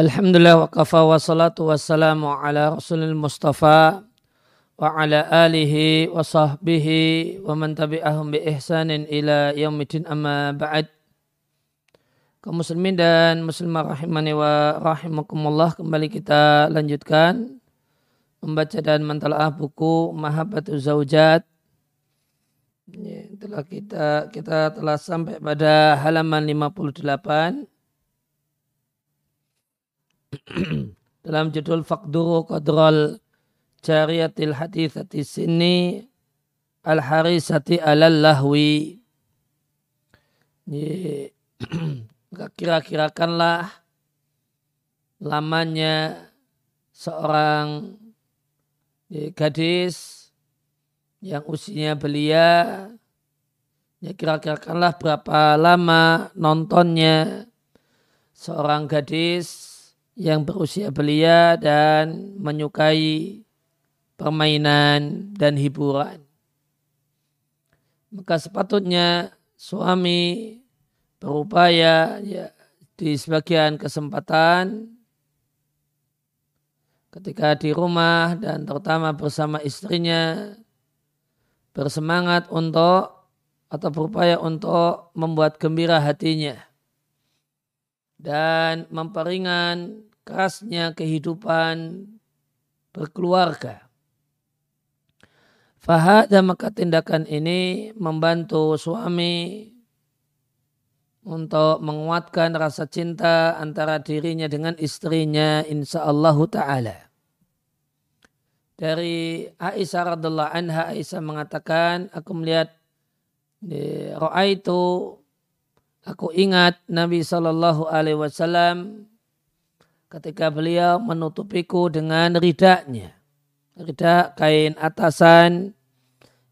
Alhamdulillah wa kafa wa salatu wassalamu ala rasulil mustafa wa ala alihi wa sahbihi wa man tabi'ahum bi ihsanin ila yaumidin amma ba'd. Kaum muslimin dan muslimah rahimani wa rahimakumullah kembali kita lanjutkan membaca dan mentalaah buku Mahabbatu Zaujat. Ya, telah kita kita telah sampai pada halaman 58 dalam judul Fakduru Qadral Jariyatil Hadithati Sini Al Harisati Alal Lahwi kira-kirakanlah lamanya seorang gadis yang usianya belia. Ya kira-kirakanlah berapa lama nontonnya seorang gadis yang berusia belia dan menyukai permainan dan hiburan. Maka sepatutnya suami berupaya ya, di sebagian kesempatan ketika di rumah dan terutama bersama istrinya bersemangat untuk atau berupaya untuk membuat gembira hatinya dan memperingan kerasnya kehidupan berkeluarga. Fahada maka tindakan ini membantu suami untuk menguatkan rasa cinta antara dirinya dengan istrinya insya Allah ta'ala. Dari Aisyah radhiallahu anha Aisyah mengatakan aku melihat roa itu Aku ingat Nabi Shallallahu Alaihi Wasallam ketika beliau menutupiku dengan ridaknya. Ridak kain atasan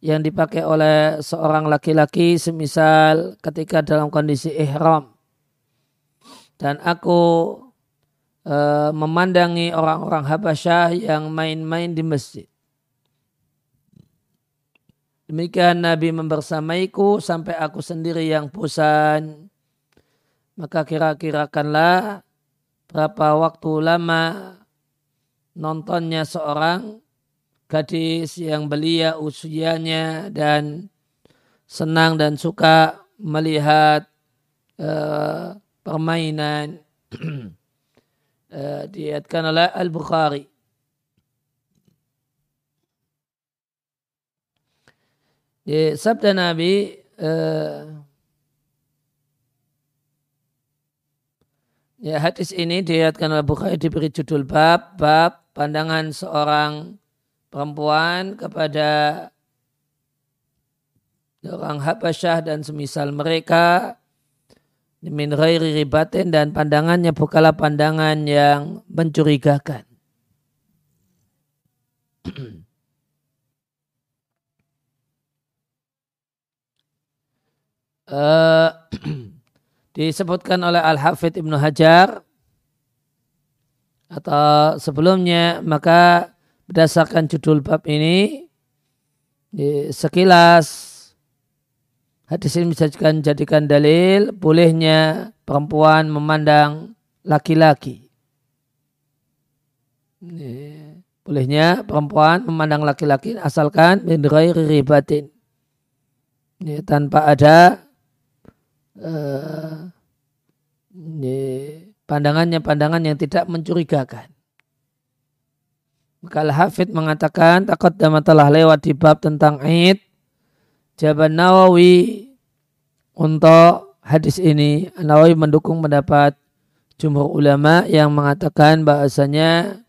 yang dipakai oleh seorang laki-laki semisal ketika dalam kondisi ihram. Dan aku e, memandangi orang-orang Habasyah yang main-main di masjid. Demikian Nabi membersamaiku sampai aku sendiri yang bosan. Maka kira-kirakanlah berapa waktu lama nontonnya seorang gadis yang belia usianya dan senang dan suka melihat uh, permainan uh, diatkan oleh Al-Bukhari. Di sabda Nabi uh, ya hadis ini dilihatkan oleh Bukhari diberi judul bab bab pandangan seorang perempuan kepada orang Habasyah dan semisal mereka min ghairi ribatin dan pandangannya bukanlah pandangan yang mencurigakan. uh, disebutkan oleh Al-Hafidh Ibnu Hajar atau sebelumnya maka berdasarkan judul bab ini sekilas hadis ini bisa jadikan dalil bolehnya perempuan memandang laki-laki. Bolehnya perempuan memandang laki-laki asalkan min ribatin. tanpa ada uh, pandangannya pandangan yang tidak mencurigakan. Maka Al-Hafidh mengatakan takut dan telah lewat di bab tentang Aid. Jawaban Nawawi untuk hadis ini Nawawi mendukung pendapat jumhur ulama yang mengatakan bahasanya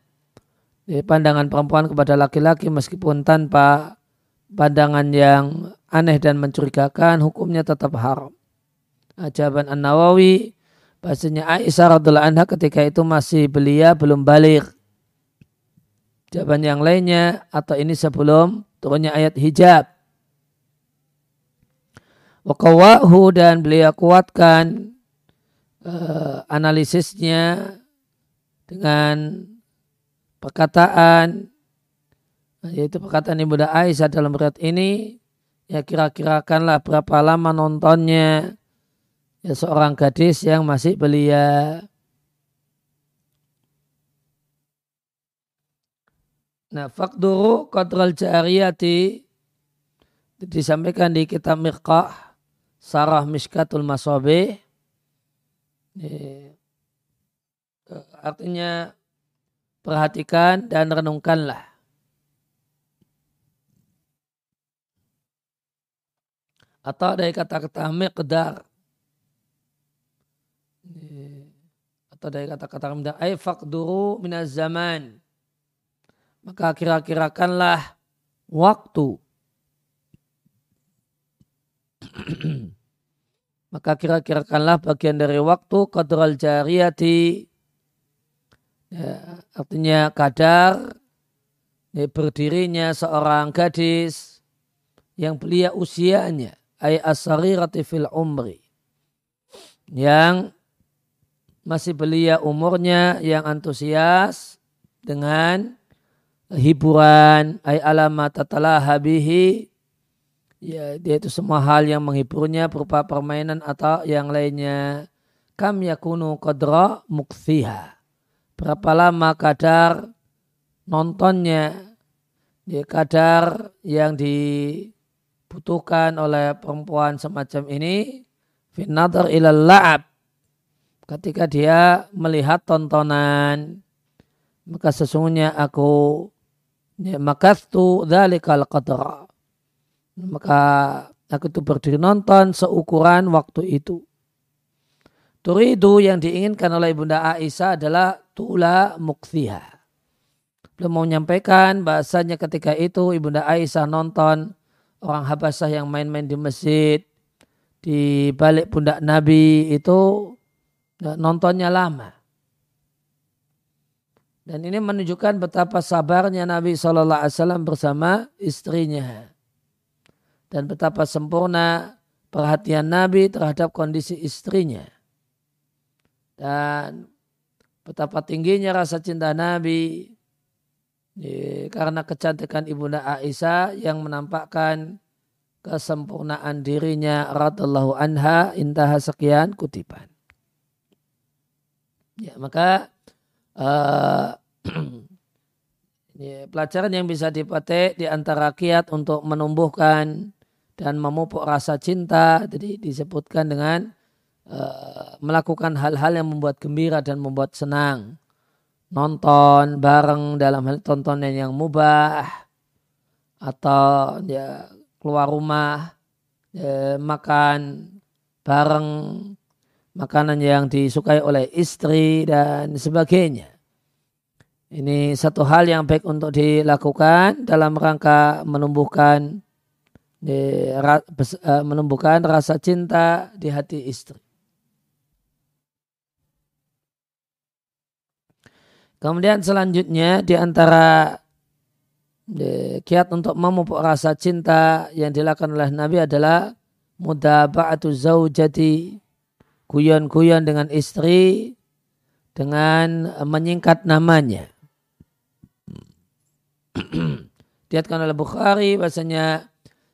pandangan perempuan kepada laki-laki meskipun tanpa pandangan yang aneh dan mencurigakan hukumnya tetap haram jawaban An-Nawawi bahasanya Aisyah radhiallahu anha ketika itu masih belia belum balik. Jawaban yang lainnya atau ini sebelum turunnya ayat hijab. Wakawahu dan beliau kuatkan uh, analisisnya dengan perkataan yaitu perkataan Ibunda Aisyah dalam berat ini ya kira-kirakanlah berapa lama nontonnya ya, seorang gadis yang masih belia. Nah, fakduru kontrol jariyati disampaikan di kitab Mirqah Sarah Miskatul Masobe. Eh, artinya perhatikan dan renungkanlah. Atau dari kata-kata miqdar atau dari kata-kata miqdar ay faqduru minaz zaman. Maka kira-kirakanlah waktu. Maka kira-kirakanlah bagian dari waktu qadral jariyati. Ya, artinya kadar ya, berdirinya seorang gadis yang belia usianya ay asarirati fil umri. Yang masih belia umurnya yang antusias dengan hiburan. Ay alamat tatalaha bihi. Ya dia itu semua hal yang menghiburnya berupa permainan atau yang lainnya. Kam yakunu qadra mukthiha berapa lama kadar nontonnya? Ya kadar yang di dibutuhkan oleh perempuan semacam ini. Finadar ilal la'ab ketika dia melihat tontonan maka sesungguhnya aku ya, makastu dhalikal qadra maka aku itu berdiri nonton seukuran waktu itu Turidu yang diinginkan oleh Bunda Aisyah adalah tula mukthiha. Belum mau menyampaikan bahasanya ketika itu Ibunda Aisyah nonton orang Habasah yang main-main di masjid di balik pundak Nabi itu nontonnya lama. Dan ini menunjukkan betapa sabarnya Nabi SAW bersama istrinya. Dan betapa sempurna perhatian Nabi terhadap kondisi istrinya. Dan betapa tingginya rasa cinta Nabi karena kecantikan ibunda Aisyah yang menampakkan kesempurnaan dirinya radallahu anha intaha sekian kutipan. Ya, maka uh, ya, pelajaran yang bisa dipakai di antara kiat untuk menumbuhkan dan memupuk rasa cinta jadi disebutkan dengan uh, melakukan hal-hal yang membuat gembira dan membuat senang. Nonton bareng dalam hal tontonan yang mubah atau ya keluar rumah ya, makan bareng makanan yang disukai oleh istri dan sebagainya. Ini satu hal yang baik untuk dilakukan dalam rangka menumbuhkan ya, menumbuhkan rasa cinta di hati istri. Kemudian selanjutnya di antara kiat untuk memupuk rasa cinta yang dilakukan oleh Nabi adalah mudaba'atu zaujati guyon-guyon dengan istri dengan menyingkat namanya. Diatkan oleh Bukhari bahasanya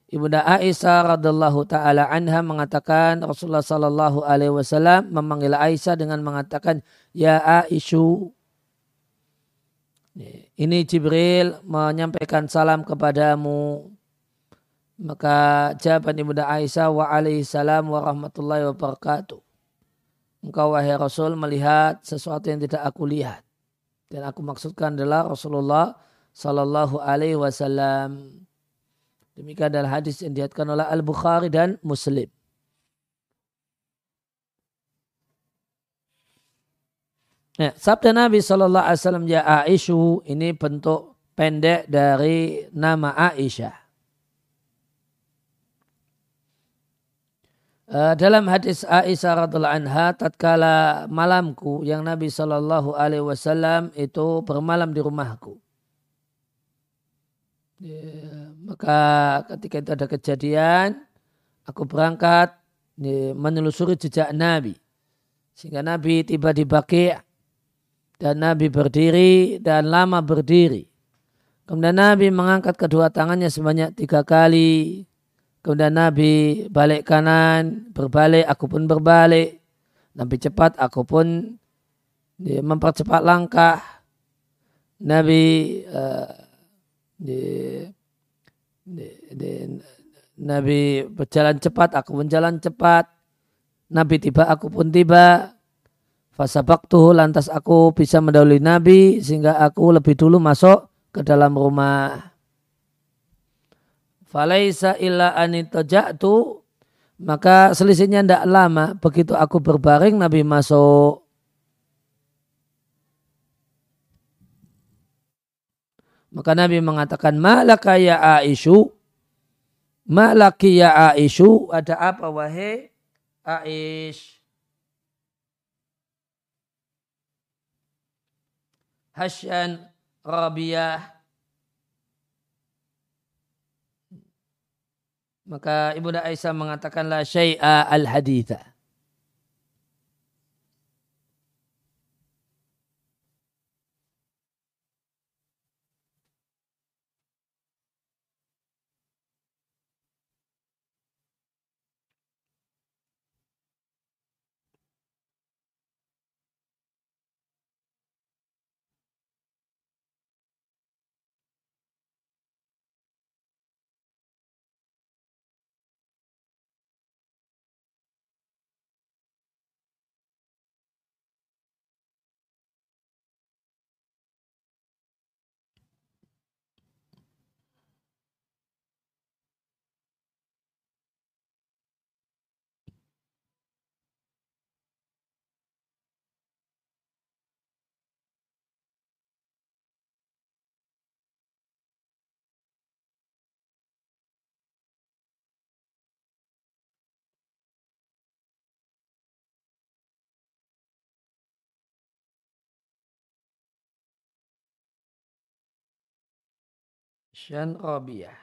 Ibunda Aisyah radhiallahu taala anha mengatakan Rasulullah sallallahu alaihi wasallam memanggil Aisyah dengan mengatakan ya Aisyu ini Jibril menyampaikan salam kepadamu. Maka jawaban Ibunda Aisyah wa alaihi salam wa rahmatullahi wa barakatuh. Engkau wahai Rasul melihat sesuatu yang tidak aku lihat. Dan aku maksudkan adalah Rasulullah sallallahu alaihi wasallam. Demikian adalah hadis yang dihatkan oleh Al-Bukhari dan Muslim. Ya, sabda Nabi Shallallahu Alaihi Wasallam ya Aisyu ini bentuk pendek dari nama Aisyah. Uh, dalam hadis Aisyah radhiallahu anha tatkala malamku yang Nabi Shallallahu Alaihi Wasallam itu bermalam di rumahku. Ya, maka ketika itu ada kejadian, aku berangkat ya, menelusuri jejak Nabi. Sehingga Nabi tiba di Baqi' dan Nabi berdiri dan lama berdiri. Kemudian Nabi mengangkat kedua tangannya sebanyak tiga kali. Kemudian Nabi balik kanan, berbalik, aku pun berbalik. Nabi cepat, aku pun mempercepat langkah. Nabi uh, di, di, di, Nabi berjalan cepat, aku pun jalan cepat. Nabi tiba, aku pun tiba. Fasabaktuhu lantas aku bisa mendahului Nabi sehingga aku lebih dulu masuk ke dalam rumah. Falaisa illa anitajatu maka selisihnya tidak lama begitu aku berbaring Nabi masuk. Maka Nabi mengatakan malaka ya Aisyu? Malaki ya Aisyu? Ada apa wahai Aish? Hasyan Rabiah Maka Ibunda Aisyah mengatakan la syai'a al-haditha. Syan Rabiyah.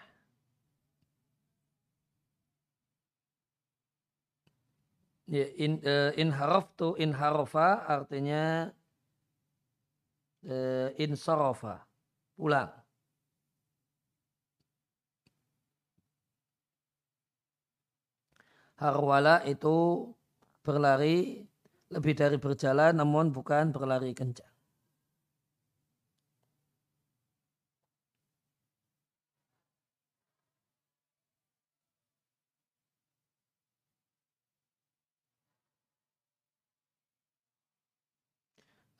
Ya, in, uh, in haraftu in harofa artinya uh, in sorofa pulang. Harwala itu berlari lebih dari berjalan namun bukan berlari kencang.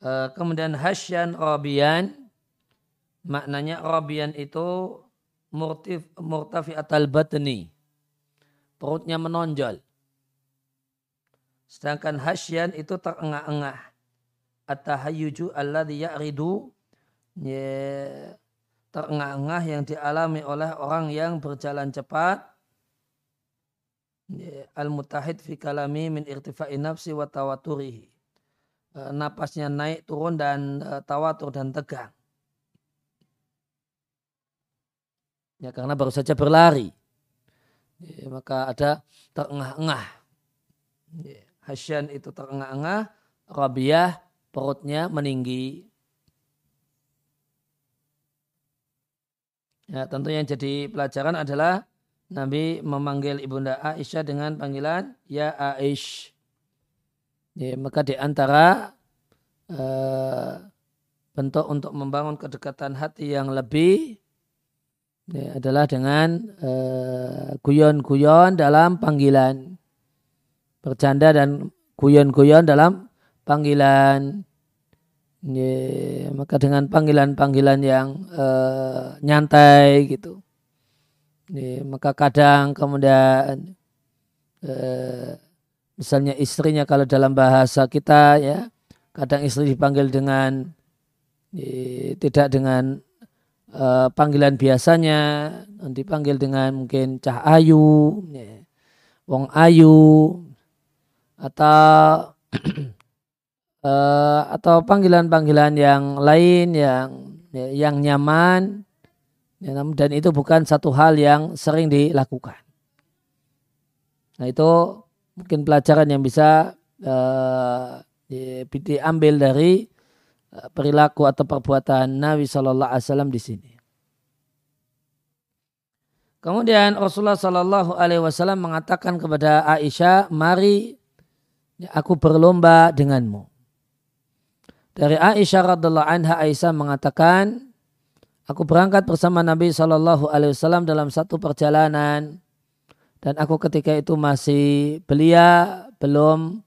Eh, kemudian hasyan robian maknanya robian itu murtif murtafi atal batni. Perutnya menonjol. Sedangkan hasyan itu terengah-engah. At-tahayyuju alladhi ya'ridu ya, terengah-engah yang dialami oleh orang yang berjalan cepat. Al-mutahid fi kalami min irtifa'i nafsi wa tawaturihi napasnya naik turun dan uh, tawatur dan tegang. Ya karena baru saja berlari. Ya, maka ada terengah-engah. Ya, Hasyan itu terengah-engah, Rabiah perutnya meninggi. Ya, tentu yang jadi pelajaran adalah Nabi memanggil Ibunda Aisyah dengan panggilan Ya Aish. Ya, maka di antara uh, bentuk untuk membangun kedekatan hati yang lebih ya, adalah dengan uh, guyon-guyon dalam panggilan. Bercanda dan guyon-guyon dalam panggilan. Ya, maka dengan panggilan-panggilan yang uh, nyantai gitu. Ya, maka kadang kemudian uh, Misalnya istrinya kalau dalam bahasa kita ya kadang istri dipanggil dengan eh, tidak dengan uh, panggilan biasanya, dipanggil dengan mungkin cah ayu, ya, wong ayu, atau uh, atau panggilan-panggilan yang lain yang ya, yang nyaman, ya, dan itu bukan satu hal yang sering dilakukan. Nah itu mungkin pelajaran yang bisa uh, diambil dari uh, perilaku atau perbuatan Nabi Shallallahu Alaihi Wasallam di sini. Kemudian Rasulullah Shallallahu Alaihi Wasallam mengatakan kepada Aisyah, mari aku berlomba denganmu. Dari Aisyah radhiallahu anha Aisyah mengatakan, Aku berangkat bersama Nabi Shallallahu Alaihi Wasallam dalam satu perjalanan dan aku ketika itu masih belia belum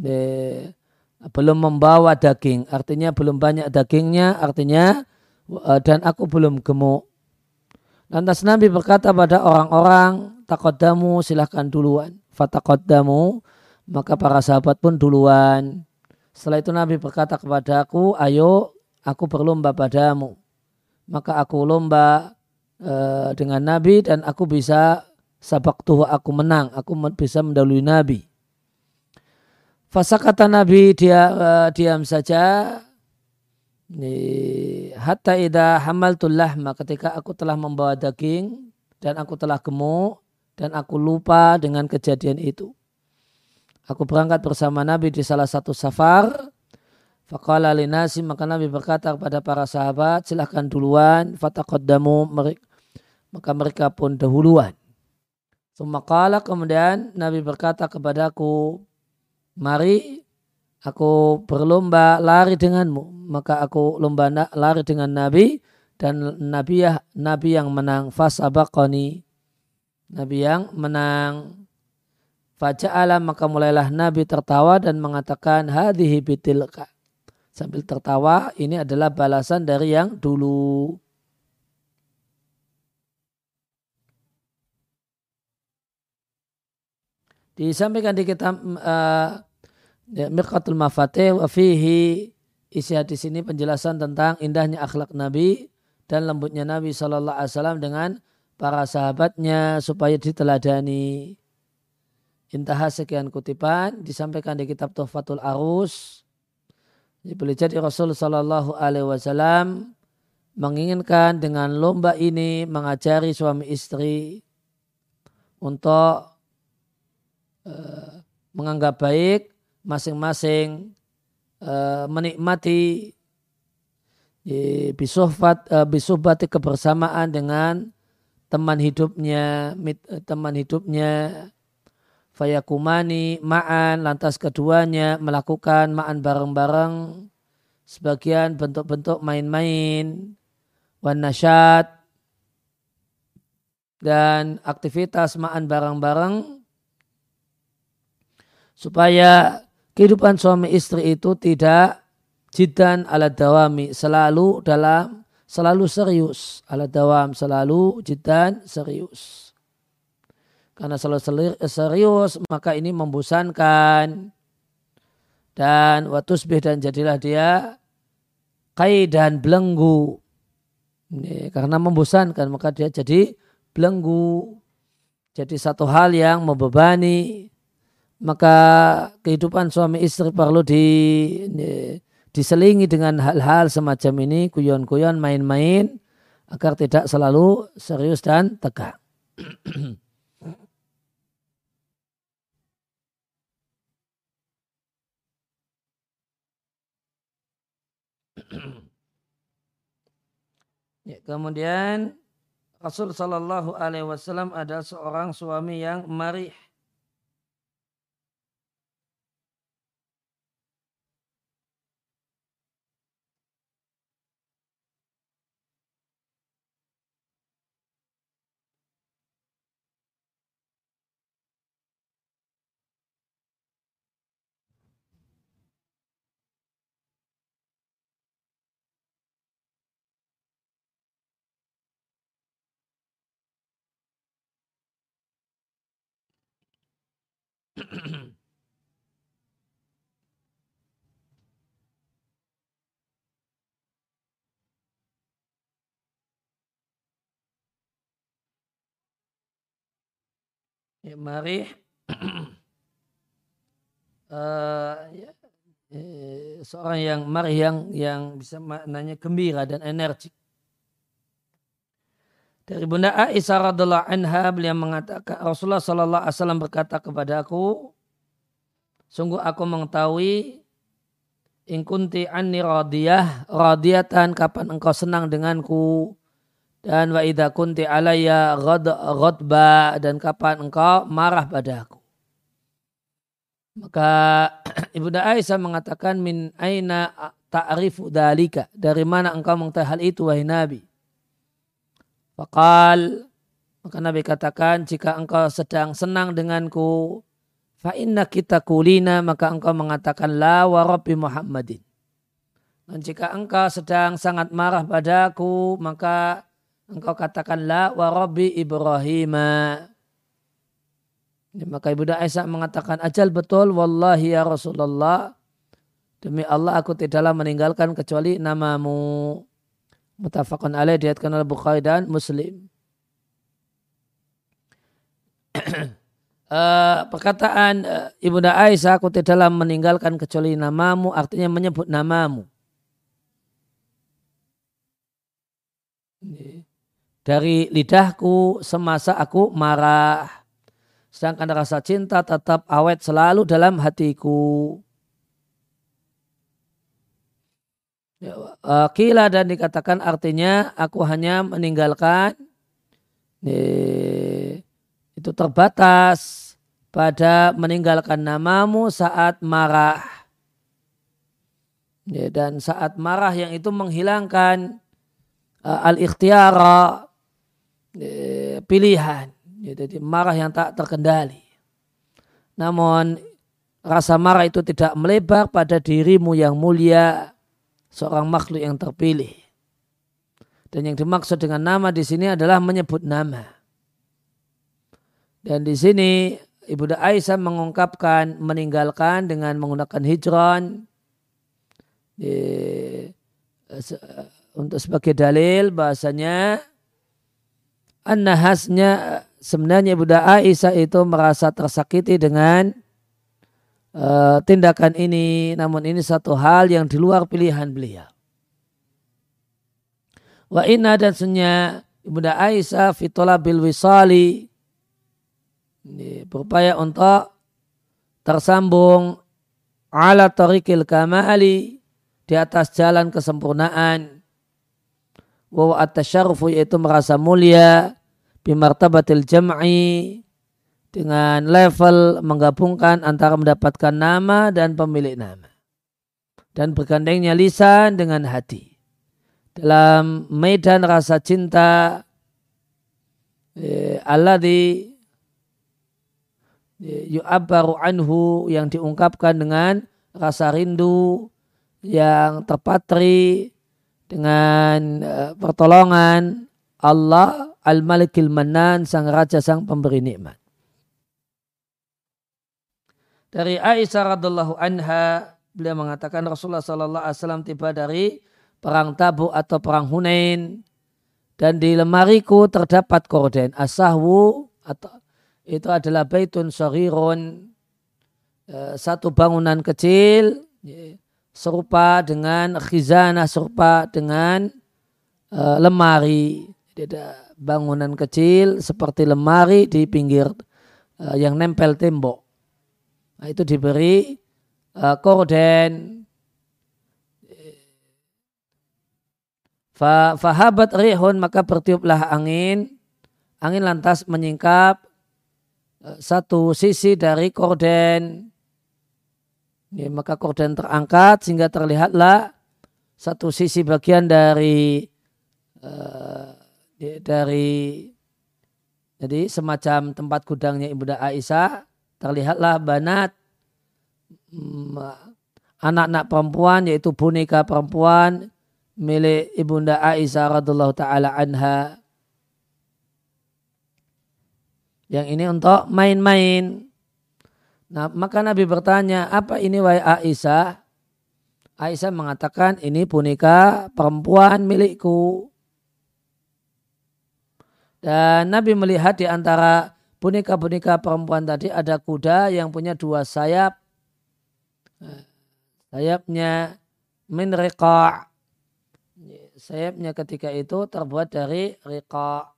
eh, belum membawa daging. Artinya belum banyak dagingnya artinya eh, dan aku belum gemuk. Lantas Nabi berkata pada orang-orang takodamu silahkan duluan. Fatakodamu maka para sahabat pun duluan. Setelah itu Nabi berkata kepada aku ayo aku berlomba padamu. Maka aku lomba uh, dengan Nabi dan aku bisa sabak tuh aku menang, aku bisa mendahului Nabi. Fasa kata Nabi dia uh, diam saja. Hatta ida hamaltul lahma ketika aku telah membawa daging dan aku telah gemuk dan aku lupa dengan kejadian itu. Aku berangkat bersama Nabi di salah satu safar Faqala linasi maka Nabi berkata kepada para sahabat silahkan duluan fataqaddamu maka mereka pun dahuluan. Sumakala kemudian Nabi berkata kepadaku mari aku berlomba lari denganmu. Maka aku lomba lari dengan Nabi dan Nabi ya Nabi yang menang. Fasabaqani. Nabi yang menang. Faja'ala maka mulailah Nabi tertawa dan mengatakan hadhihi bitilka. Sambil tertawa ini adalah balasan dari yang dulu. Disampaikan di kitab uh, Mirqatul Mafatih wa fihi isi hadis ini penjelasan tentang indahnya akhlak Nabi dan lembutnya Nabi Shallallahu Alaihi Wasallam dengan para sahabatnya supaya diteladani. Intaha sekian kutipan disampaikan di kitab Tuhfatul Arus boleh jadi Rasul Shallallahu Alaihi Wasallam menginginkan dengan lomba ini mengajari suami istri untuk menganggap baik masing-masing uh, menikmati bisuhbat uh, bisuhbati kebersamaan dengan teman hidupnya teman hidupnya. Fayakumani ma'an lantas keduanya melakukan ma'an bareng-bareng. Sebagian bentuk-bentuk main-main wan nasyad dan aktivitas ma'an bareng-bareng supaya kehidupan suami istri itu tidak jidan ala dawami selalu dalam selalu serius. Ala dawam selalu jidan serius. Karena selalu serius maka ini membosankan. Dan watusbih dan jadilah dia kai dan belenggu. Ini, karena membosankan maka dia jadi belenggu. Jadi satu hal yang membebani maka kehidupan suami istri perlu di, diselingi dengan hal-hal semacam ini kuyon-kuyon main-main agar tidak selalu serius dan tegang ya, kemudian Rasul Shallallahu Alaihi Wasallam adalah seorang suami yang marih mari uh, ya, eh, seorang yang mari yang yang bisa maknanya gembira dan energik. Dari Bunda Aisyah radhiallahu anha beliau mengatakan Rasulullah sallallahu alaihi wasallam berkata kepada aku sungguh aku mengetahui in kunti anni radiyah radiyatan kapan engkau senang denganku dan wa idza kunti alayya ghad ghadba dan kapan engkau marah padaku. Maka Ibunda Aisyah mengatakan min aina ta'rifu dalika dari mana engkau mengetahui hal itu wahai Nabi Fakal maka Nabi katakan jika engkau sedang senang denganku fa inna kita kulina maka engkau mengatakan la wa rabbi Muhammadin. Dan jika engkau sedang sangat marah padaku maka engkau katakan la wa rabbi Ibrahim. Ya, maka Ibu Aisyah mengatakan ajal betul wallahi ya Rasulullah demi Allah aku tidaklah meninggalkan kecuali namamu mutafakun alaih diatkan oleh Bukhari dan Muslim. uh, perkataan uh, Ibunda Aisyah aku tidaklah meninggalkan kecuali namamu artinya menyebut namamu. Dari lidahku semasa aku marah. Sedangkan rasa cinta tetap awet selalu dalam hatiku. Ya, uh, kila dan dikatakan artinya aku hanya meninggalkan itu terbatas pada meninggalkan namamu saat marah. Dan saat marah yang itu menghilangkan al-ikhtiyara uh, pilihan. Ya, jadi marah yang tak terkendali. Namun rasa marah itu tidak melebar pada dirimu yang mulia, seorang makhluk yang terpilih. Dan yang dimaksud dengan nama di sini adalah menyebut nama. Dan di sini Ibunda Aisyah mengungkapkan meninggalkan dengan menggunakan hijron untuk sebagai dalil bahasanya an-nahasnya sebenarnya Bunda Aisyah itu merasa tersakiti dengan uh, tindakan ini, namun ini satu hal yang di luar pilihan beliau. Wa inna dan sunya Ibunda Aisyah fitola bil wisali berupaya untuk tersambung ala tarikil kamali di atas jalan kesempurnaan wa at yaitu merasa mulia bimartabatil jam'i dengan level menggabungkan antara mendapatkan nama dan pemilik nama. Dan bergandengnya lisan dengan hati. Dalam medan rasa cinta eh, Allah di eh, yu'abbaru anhu yang diungkapkan dengan rasa rindu yang terpatri dengan eh, pertolongan Allah Al-Malikil Manan, Sang Raja, Sang Pemberi Nikmat. Dari Aisyah radhiallahu anha, beliau mengatakan Rasulullah sallallahu alaihi wasallam tiba dari perang Tabuk atau perang Hunain dan di lemariku terdapat korden asahwu atau itu adalah baitun sarirun e, satu bangunan kecil serupa dengan khizanah serupa dengan uh, lemari jadi ada bangunan kecil seperti lemari di pinggir uh, yang nempel tembok. Nah, itu diberi uh, korden. Fahabat rihun maka bertiuplah angin. Angin lantas menyingkap satu sisi dari korden. Ya, maka korden terangkat sehingga terlihatlah satu sisi bagian dari uh, dari jadi semacam tempat gudangnya Ibunda Aisyah terlihatlah banat mm, anak-anak perempuan yaitu boneka perempuan milik Ibunda Aisyah radhiallahu taala anha yang ini untuk main-main. Nah, maka Nabi bertanya, apa ini wahai Aisyah? Aisyah mengatakan, ini boneka perempuan milikku. Dan Nabi melihat di antara boneka-boneka perempuan tadi ada kuda yang punya dua sayap. Sayapnya min riqa. Sayapnya ketika itu terbuat dari riqa.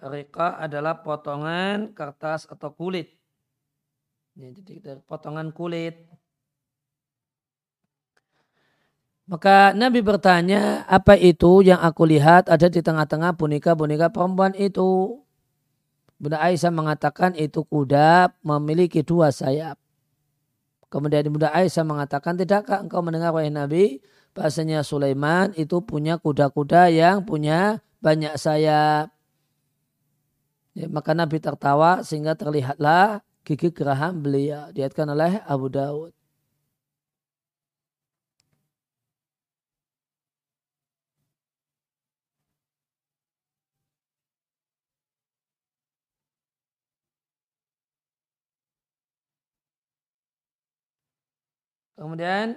Rika adalah potongan kertas atau kulit. Ya, jadi dari potongan kulit. Maka Nabi bertanya, apa itu yang aku lihat ada di tengah-tengah boneka-boneka perempuan itu? Bunda Aisyah mengatakan itu kuda memiliki dua sayap. Kemudian Bunda Aisyah mengatakan, tidakkah engkau mendengar wahai Nabi, bahasanya Sulaiman itu punya kuda-kuda yang punya banyak sayap. Ya, maka Nabi tertawa sehingga terlihatlah gigi geraham beliau. Diatkan oleh Abu Dawud. Kemudian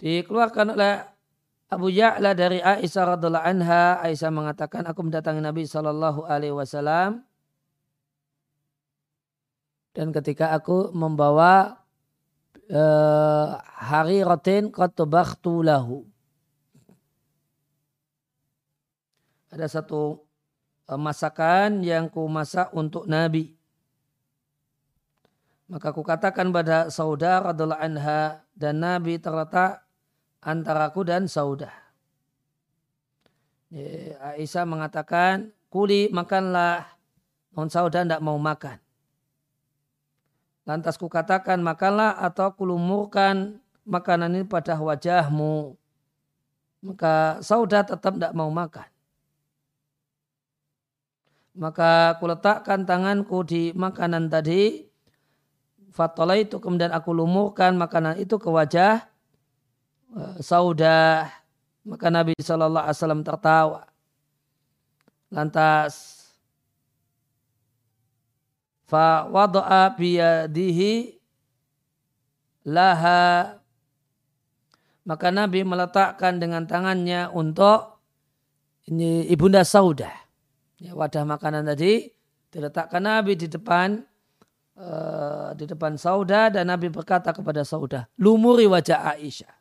dikeluarkan oleh Abu Ya'la dari Aisyah radhiallahu anha, Aisyah mengatakan aku mendatangi Nabi sallallahu alaihi wasallam dan ketika aku membawa uh, hari rotin kotobakhtu lahu. Ada satu uh, masakan yang ku masak untuk Nabi. Maka aku katakan pada saudara radhiallahu anha dan Nabi terletak antaraku dan Saudah. Aisyah mengatakan, kuli makanlah, non Saudah tidak mau makan. Lantas ku katakan makanlah atau kulumurkan makanan ini pada wajahmu. Maka Saudah tetap tidak mau makan. Maka kuletakkan tanganku di makanan tadi. Fatola itu kemudian aku lumurkan makanan itu ke wajah saudah maka Nabi Shallallahu Alaihi Wasallam tertawa. Lantas fa wada'a biyadihi laha. Maka Nabi meletakkan dengan tangannya untuk ini ibunda Saudah. Ya, wadah makanan tadi diletakkan Nabi di depan uh, di depan Saudah dan Nabi berkata kepada Saudah lumuri wajah Aisyah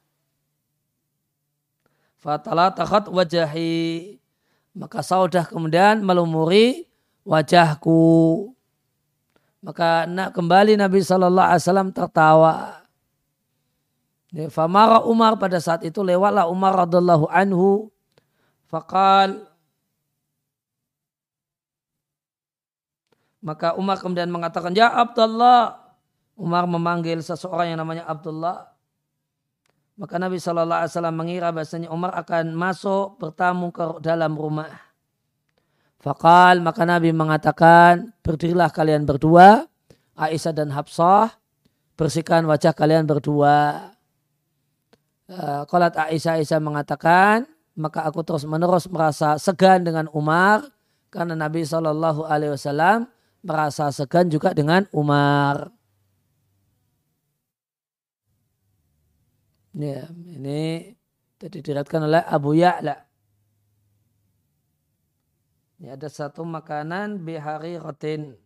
Fatala takhat wajahi. Maka saudah kemudian melumuri wajahku. Maka nak kembali Nabi Shallallahu Alaihi Wasallam tertawa. Famara Umar pada saat itu lewatlah Umar radhiallahu anhu. Fakal Maka Umar kemudian mengatakan, Ya Abdullah. Umar memanggil seseorang yang namanya Abdullah. Maka Nabi Shallallahu Alaihi Wasallam mengira bahasanya Umar akan masuk bertamu ke dalam rumah. Fakal maka Nabi mengatakan berdirilah kalian berdua Aisyah dan Hafsah bersihkan wajah kalian berdua. Kolat eh, Aisyah Aisyah mengatakan maka aku terus menerus merasa segan dengan Umar karena Nabi Shallallahu Alaihi Wasallam merasa segan juga dengan Umar. Ya, ini tadi diriatkan oleh Abu Ya'la. Ini ada satu makanan bihari rotin.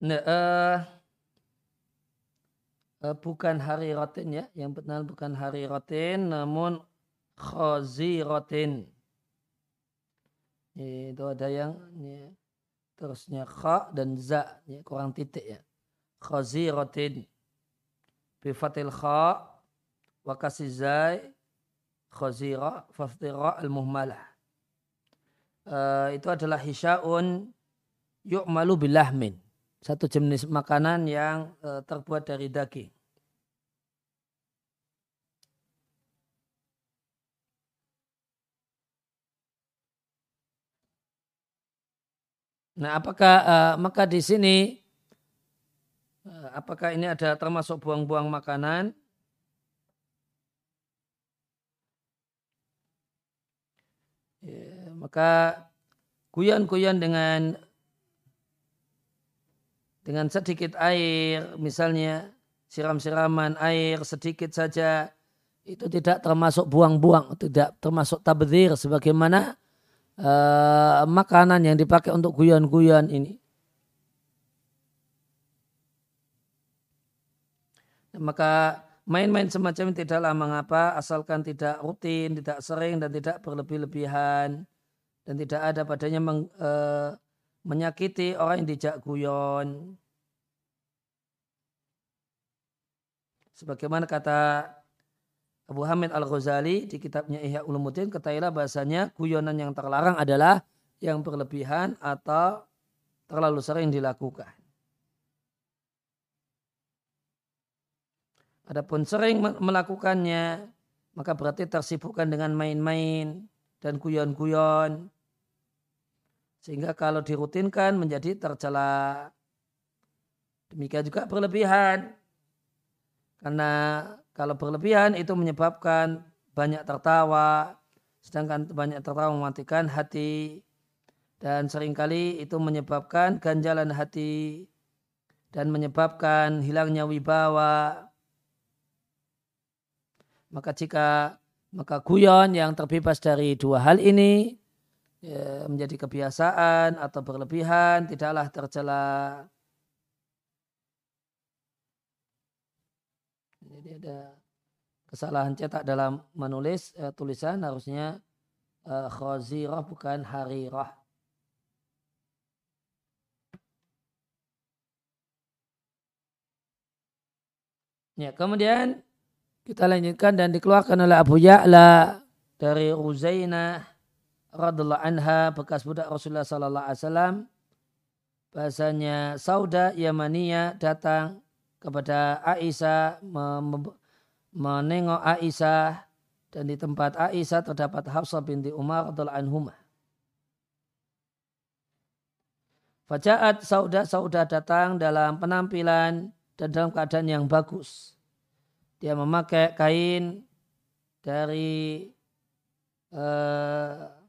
Nah, uh, uh, bukan hari rotin ya, yang benar bukan hari rotin, namun khozi rotin. Itu ada yang ya, terusnya kha dan za, ya, kurang titik ya. Khozi rotin. Bifatil kha wa kasizai khazira faftira al-muhmalah. Uh, itu adalah hisya'un yu'malu bilahmin satu jenis makanan yang uh, terbuat dari daging. Nah, apakah uh, maka di sini uh, apakah ini ada termasuk buang-buang makanan? Ya, maka kuyan-kuyan dengan dengan sedikit air, misalnya siram-siraman air sedikit saja, itu tidak termasuk buang-buang, tidak termasuk tabdir sebagaimana uh, makanan yang dipakai untuk guyon-guyon ini. Maka main-main semacam ini tidaklah mengapa asalkan tidak rutin, tidak sering dan tidak berlebih-lebihan dan tidak ada padanya meng, uh, menyakiti orang yang dijak guyon. Sebagaimana kata Abu Hamid Al-Ghazali di kitabnya Ihya Ulumuddin, ketahuilah bahasanya guyonan yang terlarang adalah yang berlebihan atau terlalu sering dilakukan. Adapun sering melakukannya, maka berarti tersibukkan dengan main-main dan guyon-guyon sehingga kalau dirutinkan menjadi tercela. Demikian juga berlebihan. Karena kalau berlebihan itu menyebabkan banyak tertawa, sedangkan banyak tertawa mematikan hati dan sering kali itu menyebabkan ganjalan hati dan menyebabkan hilangnya wibawa. Maka jika maka guyon yang terbebas dari dua hal ini ya, menjadi kebiasaan atau berlebihan tidaklah tercela. Jadi ada kesalahan cetak dalam menulis eh, tulisan harusnya eh, khazirah bukan harirah. Ya, kemudian kita lanjutkan dan dikeluarkan oleh Abu Ya'la dari Uzainah radhiallahu anha bekas budak Rasulullah sallallahu alaihi wasallam bahasanya Sauda Yamania datang kepada Aisyah menengok Aisyah dan di tempat Aisyah terdapat Hafsah binti Umar radhiallahu anhumah. Fajaat Sauda Sauda datang dalam penampilan dan dalam keadaan yang bagus. Dia memakai kain dari uh,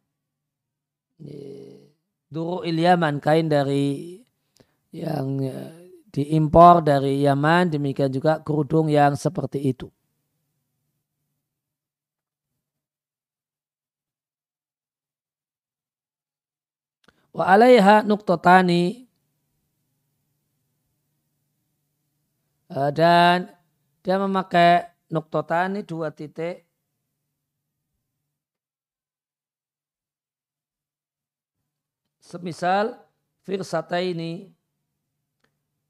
Duru Yaman kain dari yang eh, diimpor dari Yaman demikian juga kerudung yang seperti itu. Wa alaiha nuktotani eh, dan dia memakai nuktotani dua titik Semisal firsata ini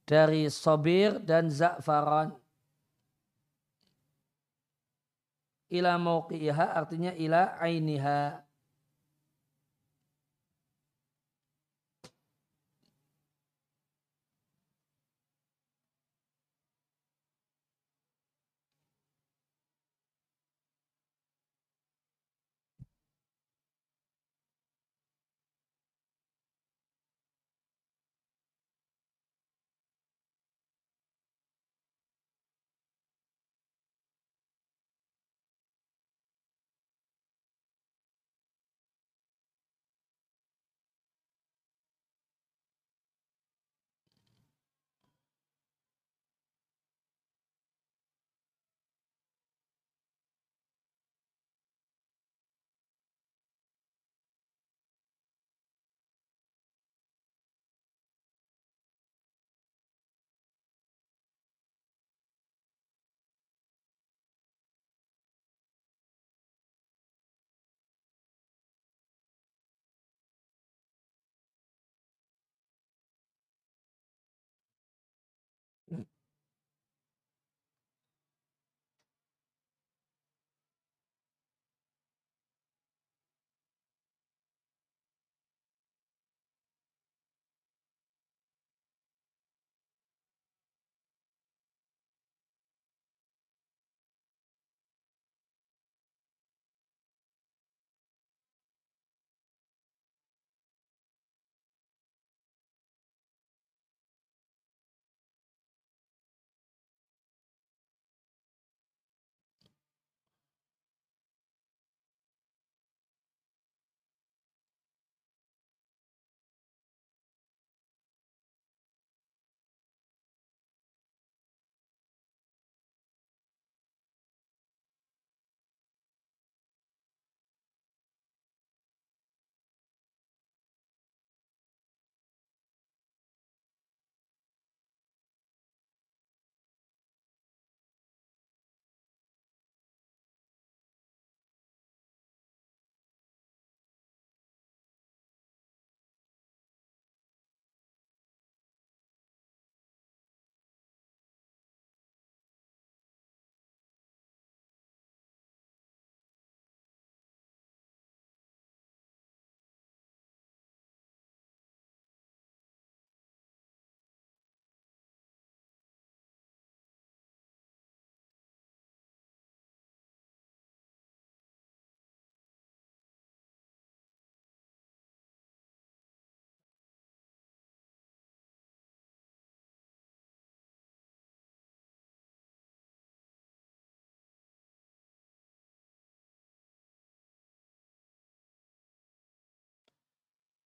dari sobir dan za'faran. Ila mauqiha artinya ila ainiha.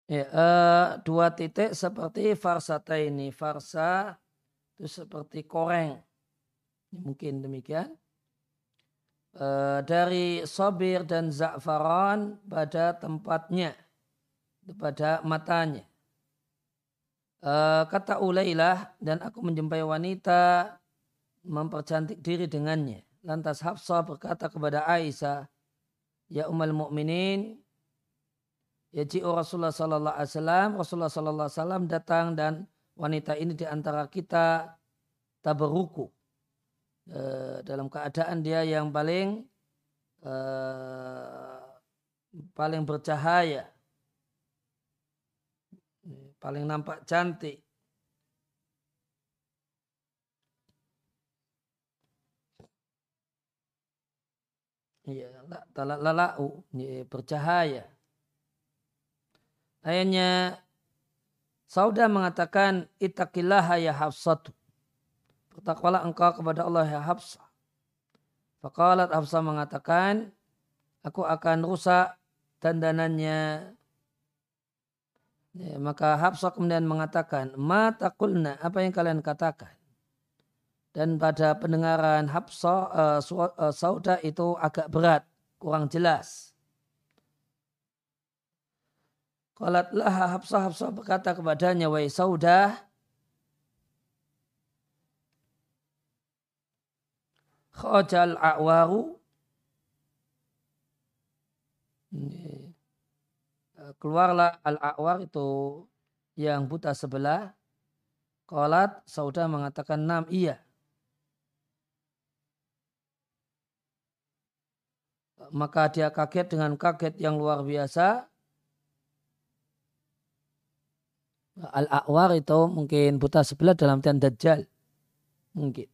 Ya, uh, dua titik seperti farsata ini. Farsa itu seperti koreng. Mungkin demikian. Uh, dari sobir dan za'faran pada tempatnya. Pada matanya. Uh, kata Ulailah dan aku menjumpai wanita mempercantik diri dengannya. Lantas Hafsah berkata kepada Aisyah, Ya umal mu'minin, Yaji'u Rasulullah sallallahu alaihi wasallam, Rasulullah sallallahu alaihi wasallam datang dan wanita ini di antara kita tabaruku. E, dalam keadaan dia yang paling e, paling bercahaya. Paling nampak cantik. Iya, lalau, bercahaya. Ayahnya Sauda mengatakan itaqillaha ya Hafsatu. Bertakwalah engkau kepada Allah ya Hafsah. Faqalat Hafsah mengatakan aku akan rusak dandanannya. Ya, maka Hafsah kemudian mengatakan, Ma takulna, apa yang kalian katakan? Dan pada pendengaran Hafsah, uh, Sauda itu agak berat, kurang jelas. Qalat laha Hafsah Hafsah berkata kepadanya, Wahai Saudah, khajal a'waru. Keluarlah al-a'war itu yang buta sebelah. Qalat Saudah mengatakan nam iya. Maka dia kaget dengan kaget yang luar biasa Al-A'war itu mungkin buta sebelah dalam tian dajjal. Mungkin.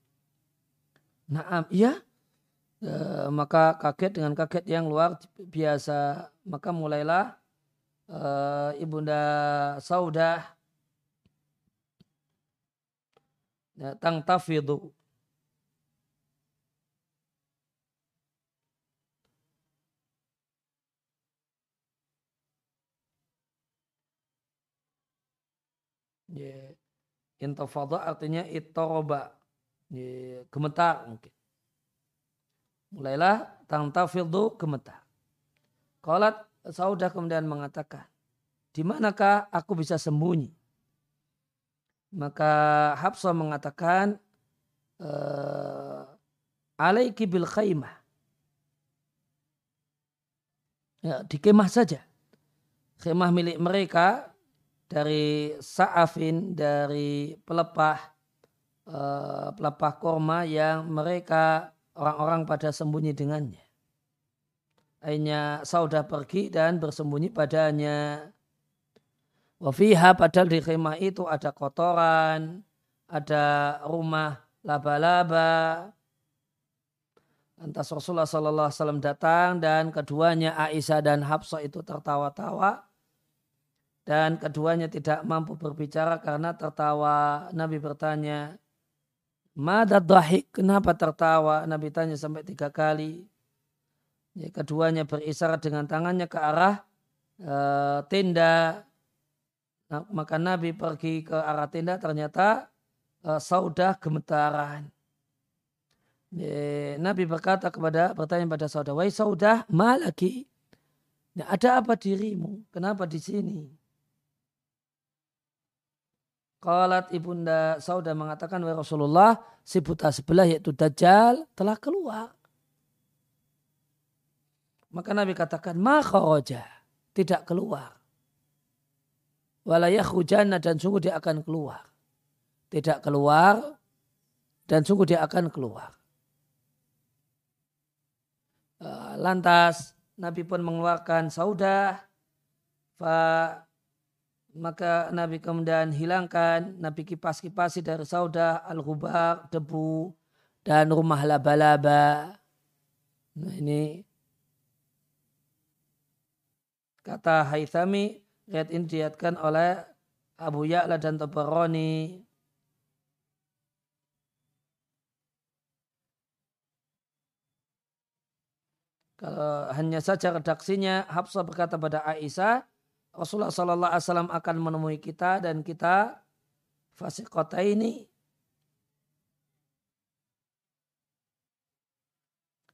Naam, iya. E, maka kaget dengan kaget yang luar biasa. Maka mulailah e, ibunda Saudah ya, tang tafidu Ya. Intafada artinya itoroba. Ya, gemetar mungkin. Mulailah tangtafildu gemetar. Qalat Saudah kemudian mengatakan, di manakah aku bisa sembunyi? Maka Habsah mengatakan, eh, alaiki bil khaymah. Ya, di kemah saja. Kemah milik mereka dari sa'afin dari pelepah uh, pelepah korma yang mereka orang-orang pada sembunyi dengannya. Akhirnya Saudah pergi dan bersembunyi padanya. Wafiha padahal di khemah itu ada kotoran, ada rumah laba-laba. Lantas Rasulullah SAW datang dan keduanya Aisyah dan Hafsah itu tertawa-tawa dan keduanya tidak mampu berbicara karena tertawa. Nabi bertanya, Mada dahik, kenapa tertawa? Nabi tanya sampai tiga kali. Ya, keduanya berisyarat dengan tangannya ke arah e, tenda. Nah, maka Nabi pergi ke arah tenda, ternyata e, saudah gemetaran. Ya, Nabi berkata kepada, bertanya pada saudah, Wahai saudah, ma lagi? Ya, ada apa dirimu? Kenapa di sini? Qalat ibunda Sauda mengatakan wa Rasulullah si buta sebelah yaitu Dajjal telah keluar. Maka Nabi katakan ma kharaja tidak keluar. Walayah hujana dan sungguh dia akan keluar. Tidak keluar dan sungguh dia akan keluar. Eh, lantas Nabi pun mengeluarkan saudah maka Nabi kemudian hilangkan, Nabi kipas-kipasi dari saudah, al-ghubar, debu, dan rumah laba-laba. Nah ini kata Haythami, lihat ini diatkan oleh Abu Ya'la dan Tabarani. Kalau hanya saja redaksinya, Hafsah berkata pada Aisyah, Rasulullah Sallallahu Alaihi akan menemui kita dan kita fase kota ini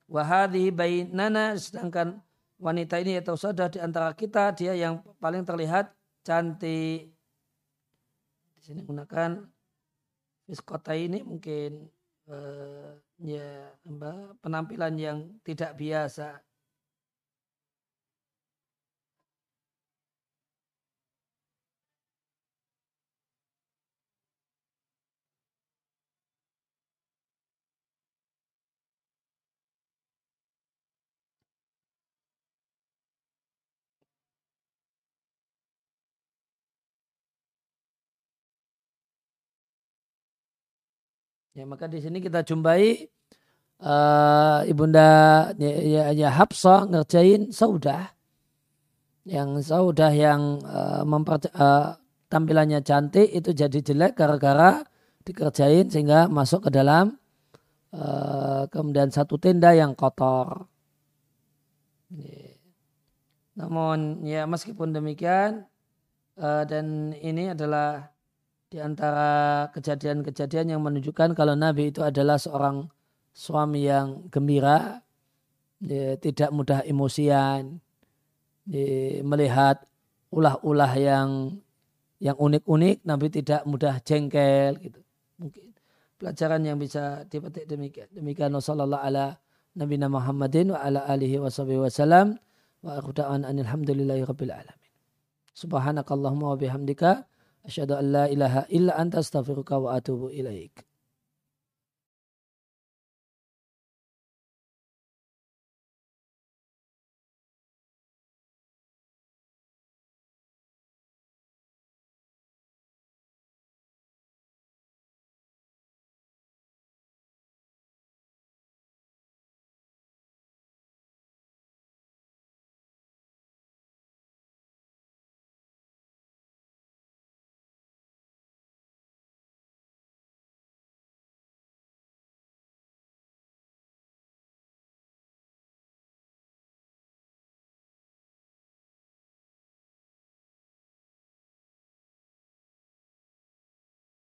wahadi bainana sedangkan wanita ini atau sudah di antara kita dia yang paling terlihat cantik. Di sini menggunakan kota ini mungkin uh, ya penampilan yang tidak biasa Ya, maka di sini kita jumpai uh, ibunda ya, ya, ya Hafsah ngerjain Saudah yang Saudah yang uh, uh, tampilannya cantik itu jadi jelek gara-gara dikerjain sehingga masuk ke dalam uh, kemudian satu tenda yang kotor. Namun ya meskipun demikian uh, dan ini adalah di antara kejadian-kejadian yang menunjukkan kalau Nabi itu adalah seorang suami yang gembira, ya, tidak mudah emosian, ya, melihat ulah-ulah yang yang unik-unik, Nabi tidak mudah jengkel gitu. Mungkin pelajaran yang bisa dipetik demikian. Demikian wasallallahu ala Nabi Muhammadin wa ala alihi wa wasallam wa akhudawan anilhamdulillahi rabbil alamin. Subhanakallahumma wa bihamdika Asyhadu an la ilaha illa anta astaghfiruka wa atubu ilaik.